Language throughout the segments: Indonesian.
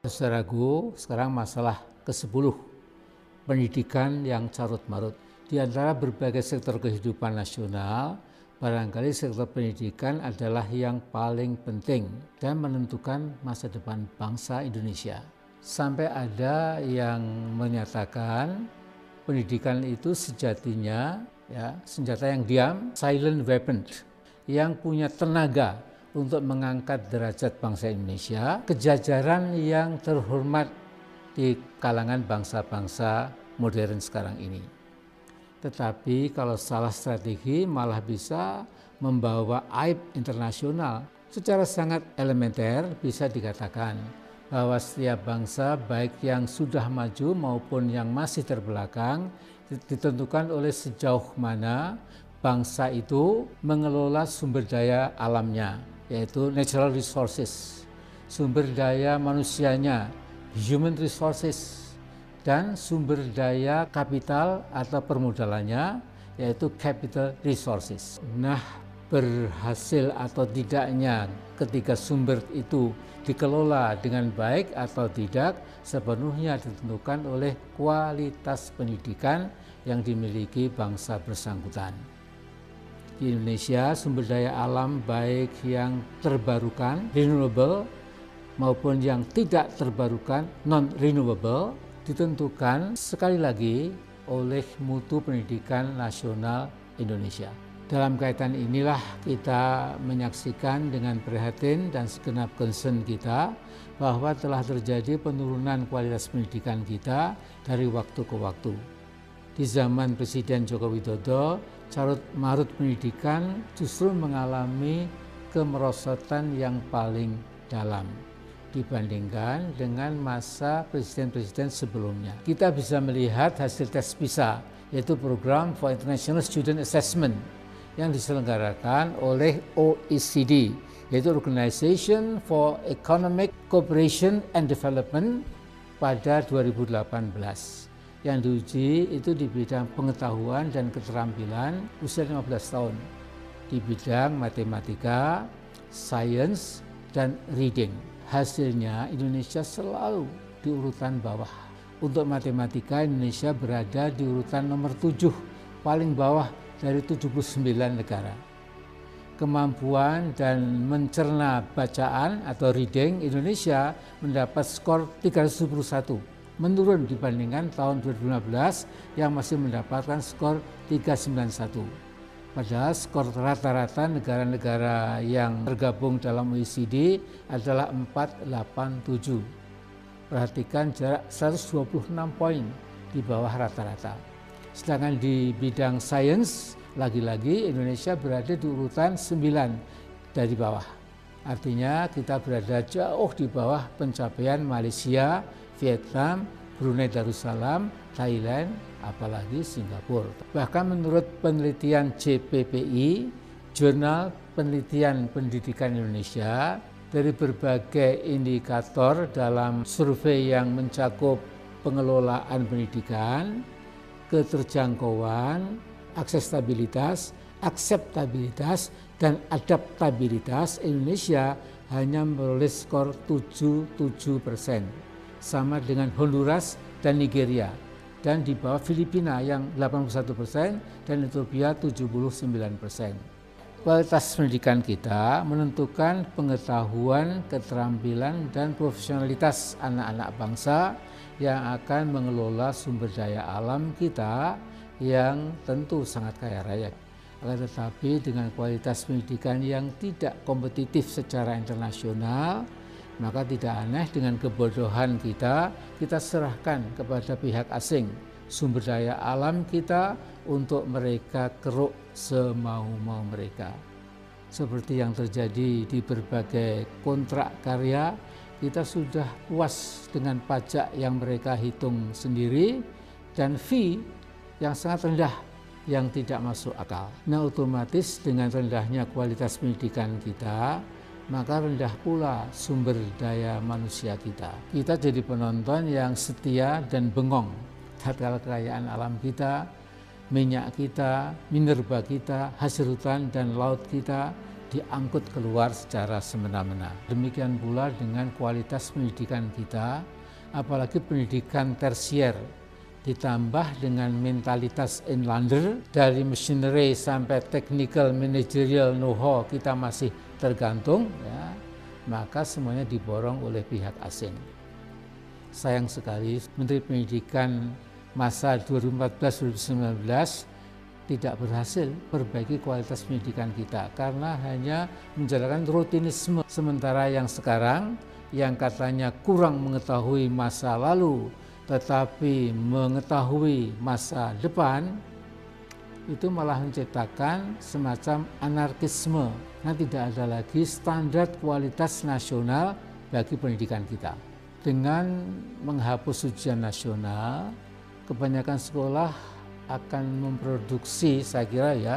Saudaraku, sekarang masalah ke-10, pendidikan yang carut marut. Di antara berbagai sektor kehidupan nasional, barangkali sektor pendidikan adalah yang paling penting dan menentukan masa depan bangsa Indonesia. Sampai ada yang menyatakan pendidikan itu sejatinya ya senjata yang diam, silent weapon yang punya tenaga untuk mengangkat derajat bangsa Indonesia, kejajaran yang terhormat di kalangan bangsa-bangsa modern sekarang ini. Tetapi kalau salah strategi malah bisa membawa aib internasional. Secara sangat elementer bisa dikatakan bahwa setiap bangsa baik yang sudah maju maupun yang masih terbelakang ditentukan oleh sejauh mana bangsa itu mengelola sumber daya alamnya yaitu natural resources, sumber daya manusianya, human resources, dan sumber daya kapital atau permodalannya yaitu capital resources. Nah, berhasil atau tidaknya ketika sumber itu dikelola dengan baik atau tidak sepenuhnya ditentukan oleh kualitas pendidikan yang dimiliki bangsa bersangkutan di Indonesia sumber daya alam baik yang terbarukan renewable maupun yang tidak terbarukan non renewable ditentukan sekali lagi oleh mutu pendidikan nasional Indonesia. Dalam kaitan inilah kita menyaksikan dengan prihatin dan segenap concern kita bahwa telah terjadi penurunan kualitas pendidikan kita dari waktu ke waktu di zaman Presiden Joko Widodo, carut marut pendidikan justru mengalami kemerosotan yang paling dalam dibandingkan dengan masa presiden-presiden sebelumnya. Kita bisa melihat hasil tes PISA, yaitu Program for International Student Assessment yang diselenggarakan oleh OECD, yaitu Organization for Economic Cooperation and Development pada 2018 yang diuji itu di bidang pengetahuan dan keterampilan usia 15 tahun di bidang matematika, sains, dan reading. Hasilnya Indonesia selalu di urutan bawah. Untuk matematika Indonesia berada di urutan nomor 7 paling bawah dari 79 negara. Kemampuan dan mencerna bacaan atau reading Indonesia mendapat skor 371 menurun dibandingkan tahun 2015 yang masih mendapatkan skor 391. Padahal skor rata-rata negara-negara yang tergabung dalam OECD adalah 487. Perhatikan jarak 126 poin di bawah rata-rata. Sedangkan di bidang sains, lagi-lagi Indonesia berada di urutan 9 dari bawah. Artinya kita berada jauh di bawah pencapaian Malaysia, Vietnam, Brunei Darussalam, Thailand, apalagi Singapura. Bahkan menurut penelitian JPPI, Jurnal Penelitian Pendidikan Indonesia, dari berbagai indikator dalam survei yang mencakup pengelolaan pendidikan, keterjangkauan, aksesibilitas, akseptabilitas, dan adaptabilitas Indonesia hanya memperoleh skor 77 persen sama dengan Honduras dan Nigeria dan di bawah Filipina yang 81 persen dan Ethiopia 79 persen. Kualitas pendidikan kita menentukan pengetahuan, keterampilan, dan profesionalitas anak-anak bangsa yang akan mengelola sumber daya alam kita yang tentu sangat kaya raya. Akan tetapi dengan kualitas pendidikan yang tidak kompetitif secara internasional, maka tidak aneh dengan kebodohan kita, kita serahkan kepada pihak asing sumber daya alam kita untuk mereka keruk semau-mau mereka. Seperti yang terjadi di berbagai kontrak karya, kita sudah puas dengan pajak yang mereka hitung sendiri dan fee yang sangat rendah yang tidak masuk akal. Nah otomatis dengan rendahnya kualitas pendidikan kita, maka rendah pula sumber daya manusia kita. Kita jadi penonton yang setia dan bengong tatkala kekayaan alam kita, minyak kita, minerba kita, hasil hutan dan laut kita diangkut keluar secara semena-mena. Demikian pula dengan kualitas pendidikan kita, apalagi pendidikan tersier ditambah dengan mentalitas inlander dari machinery sampai technical managerial know-how kita masih tergantung ya maka semuanya diborong oleh pihak asing. Sayang sekali Menteri Pendidikan masa 2014-2019 tidak berhasil perbaiki kualitas pendidikan kita karena hanya menjalankan rutinisme. Sementara yang sekarang yang katanya kurang mengetahui masa lalu tetapi mengetahui masa depan itu malah menciptakan semacam anarkisme. Nah tidak ada lagi standar kualitas nasional bagi pendidikan kita. Dengan menghapus ujian nasional kebanyakan sekolah akan memproduksi saya kira ya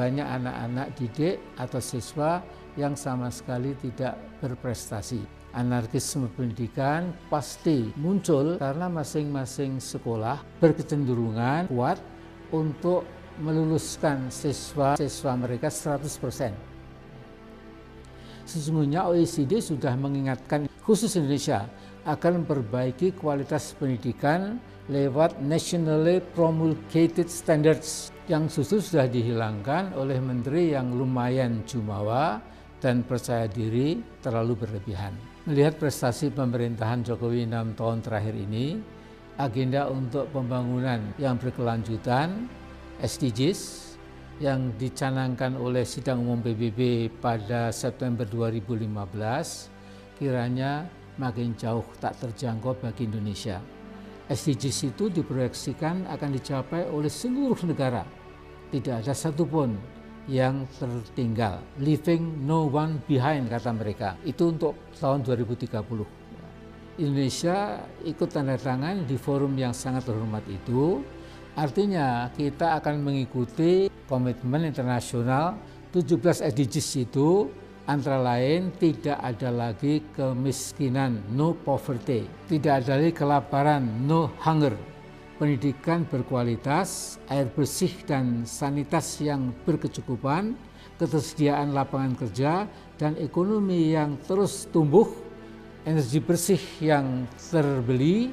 banyak anak-anak didik atau siswa yang sama sekali tidak berprestasi anarkisme pendidikan pasti muncul karena masing-masing sekolah berkecenderungan kuat untuk meluluskan siswa-siswa mereka 100%. Sesungguhnya OECD sudah mengingatkan khusus Indonesia akan memperbaiki kualitas pendidikan lewat nationally promulgated standards yang justru sudah dihilangkan oleh menteri yang lumayan jumawa dan percaya diri terlalu berlebihan. Melihat prestasi pemerintahan Jokowi enam tahun terakhir ini, agenda untuk pembangunan yang berkelanjutan SDGs yang dicanangkan oleh Sidang Umum PBB pada September 2015 kiranya makin jauh tak terjangkau bagi Indonesia. SDGs itu diproyeksikan akan dicapai oleh seluruh negara. Tidak ada satupun yang tertinggal. Leaving no one behind kata mereka. Itu untuk tahun 2030. Indonesia ikut tanda tangan di forum yang sangat terhormat itu. Artinya kita akan mengikuti komitmen internasional 17 SDGs itu antara lain tidak ada lagi kemiskinan, no poverty, tidak ada lagi kelaparan, no hunger, pendidikan berkualitas, air bersih dan sanitas yang berkecukupan, ketersediaan lapangan kerja, dan ekonomi yang terus tumbuh, energi bersih yang terbeli,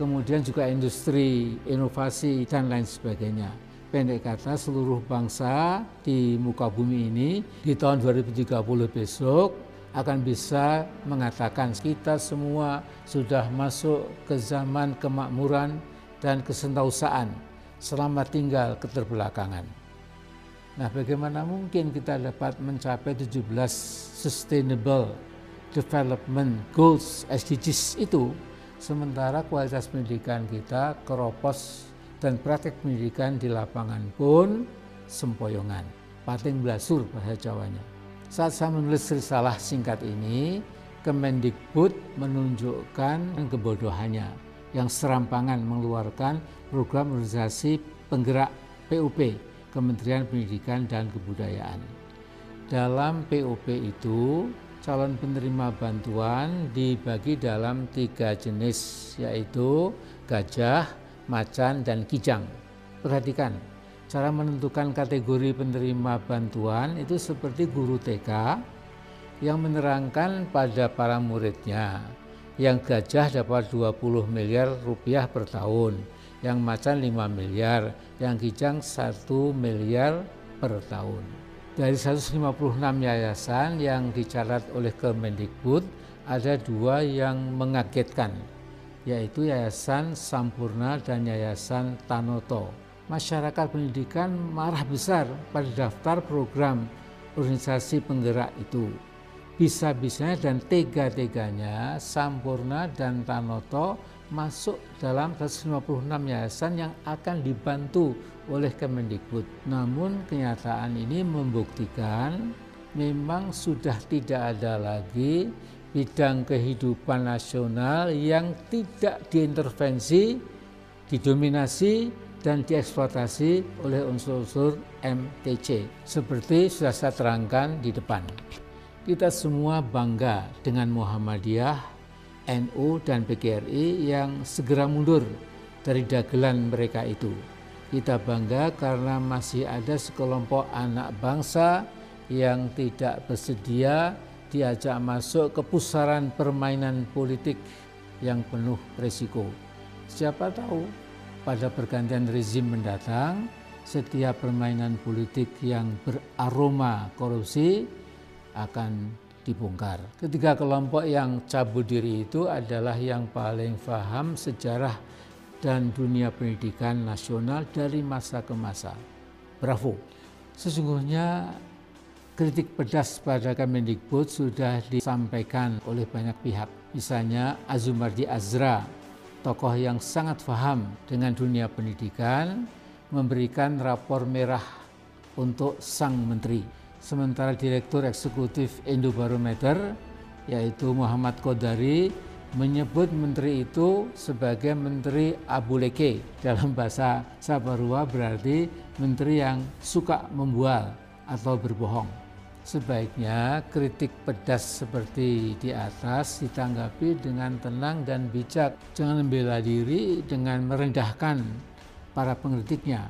kemudian juga industri, inovasi, dan lain sebagainya. Pendek kata seluruh bangsa di muka bumi ini di tahun 2030 besok akan bisa mengatakan kita semua sudah masuk ke zaman kemakmuran, dan kesentausaan selama tinggal keterbelakangan. Nah, bagaimana mungkin kita dapat mencapai 17 Sustainable Development Goals SDGs itu sementara kualitas pendidikan kita keropos dan praktek pendidikan di lapangan pun sempoyongan, pating blasur bahasa Jawanya. Saat saya menulis risalah singkat ini, Kemendikbud menunjukkan kebodohannya yang serampangan mengeluarkan program organisasi penggerak PUP Kementerian Pendidikan dan Kebudayaan. Dalam PUP itu calon penerima bantuan dibagi dalam tiga jenis yaitu gajah, macan, dan kijang. Perhatikan, cara menentukan kategori penerima bantuan itu seperti guru TK yang menerangkan pada para muridnya yang gajah dapat 20 miliar rupiah per tahun, yang macan 5 miliar, yang kijang 1 miliar per tahun. Dari 156 yayasan yang dicatat oleh Kemendikbud, ada dua yang mengagetkan, yaitu Yayasan Sampurna dan Yayasan Tanoto. Masyarakat pendidikan marah besar pada daftar program organisasi penggerak itu bisa-bisanya dan tega-teganya Sampurna dan Tanoto masuk dalam 156 yayasan yang akan dibantu oleh Kemendikbud. Namun kenyataan ini membuktikan memang sudah tidak ada lagi bidang kehidupan nasional yang tidak diintervensi, didominasi, dan dieksploitasi oleh unsur-unsur MTC seperti sudah saya terangkan di depan. Kita semua bangga dengan Muhammadiyah, NU, dan PGRI yang segera mundur dari dagelan mereka itu. Kita bangga karena masih ada sekelompok anak bangsa yang tidak bersedia diajak masuk ke pusaran permainan politik yang penuh risiko. Siapa tahu pada pergantian rezim mendatang setiap permainan politik yang beraroma korupsi akan dibongkar. Ketiga kelompok yang cabut diri itu adalah yang paling paham sejarah dan dunia pendidikan nasional dari masa ke masa. Bravo. Sesungguhnya kritik pedas pada Kemendikbud sudah disampaikan oleh banyak pihak. Misalnya Azumardi Azra, tokoh yang sangat paham dengan dunia pendidikan, memberikan rapor merah untuk sang menteri. Sementara Direktur Eksekutif Indobarometer, yaitu Muhammad Kodari, menyebut menteri itu sebagai menteri abuleke dalam bahasa Sabarua berarti menteri yang suka membual atau berbohong. Sebaiknya kritik pedas seperti di atas ditanggapi dengan tenang dan bijak. Jangan membela diri dengan merendahkan para pengkritiknya.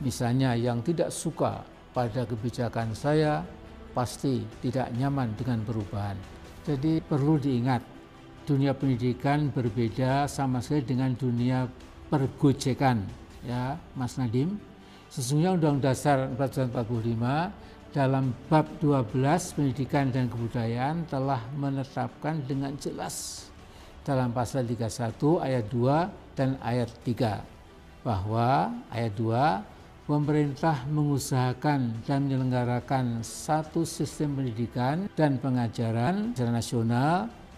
Misalnya yang tidak suka pada kebijakan saya pasti tidak nyaman dengan perubahan. Jadi perlu diingat dunia pendidikan berbeda sama sekali dengan dunia pergojekan ya Mas Nadim sesungguhnya Undang Dasar 1945 dalam bab 12 pendidikan dan kebudayaan telah menetapkan dengan jelas dalam pasal 31 ayat 2 dan ayat 3 bahwa ayat 2 pemerintah mengusahakan dan menyelenggarakan satu sistem pendidikan dan pengajaran secara nasional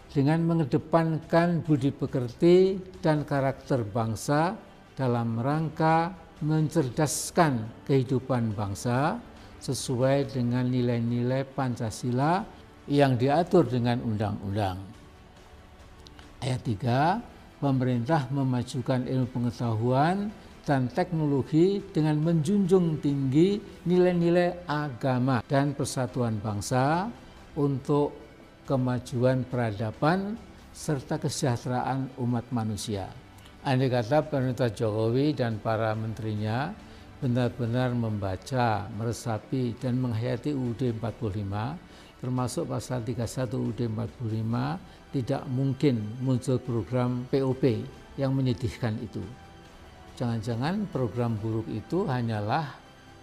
dengan mengedepankan budi pekerti dan karakter bangsa dalam rangka mencerdaskan kehidupan bangsa sesuai dengan nilai-nilai Pancasila yang diatur dengan undang-undang. Ayat 3, pemerintah memajukan ilmu pengetahuan dan teknologi dengan menjunjung tinggi nilai-nilai agama dan persatuan bangsa untuk kemajuan peradaban, serta kesejahteraan umat manusia. Andai kata pemerintah Jokowi dan para menterinya benar-benar membaca, meresapi, dan menghayati UUD 45, termasuk pasal 31 UUD 45, tidak mungkin muncul program POP yang menyedihkan itu. Jangan-jangan program buruk itu hanyalah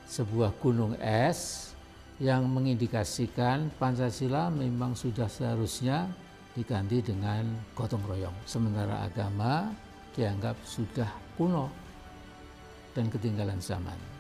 sebuah gunung es yang mengindikasikan Pancasila memang sudah seharusnya diganti dengan gotong royong. Sementara agama dianggap sudah kuno dan ketinggalan zaman.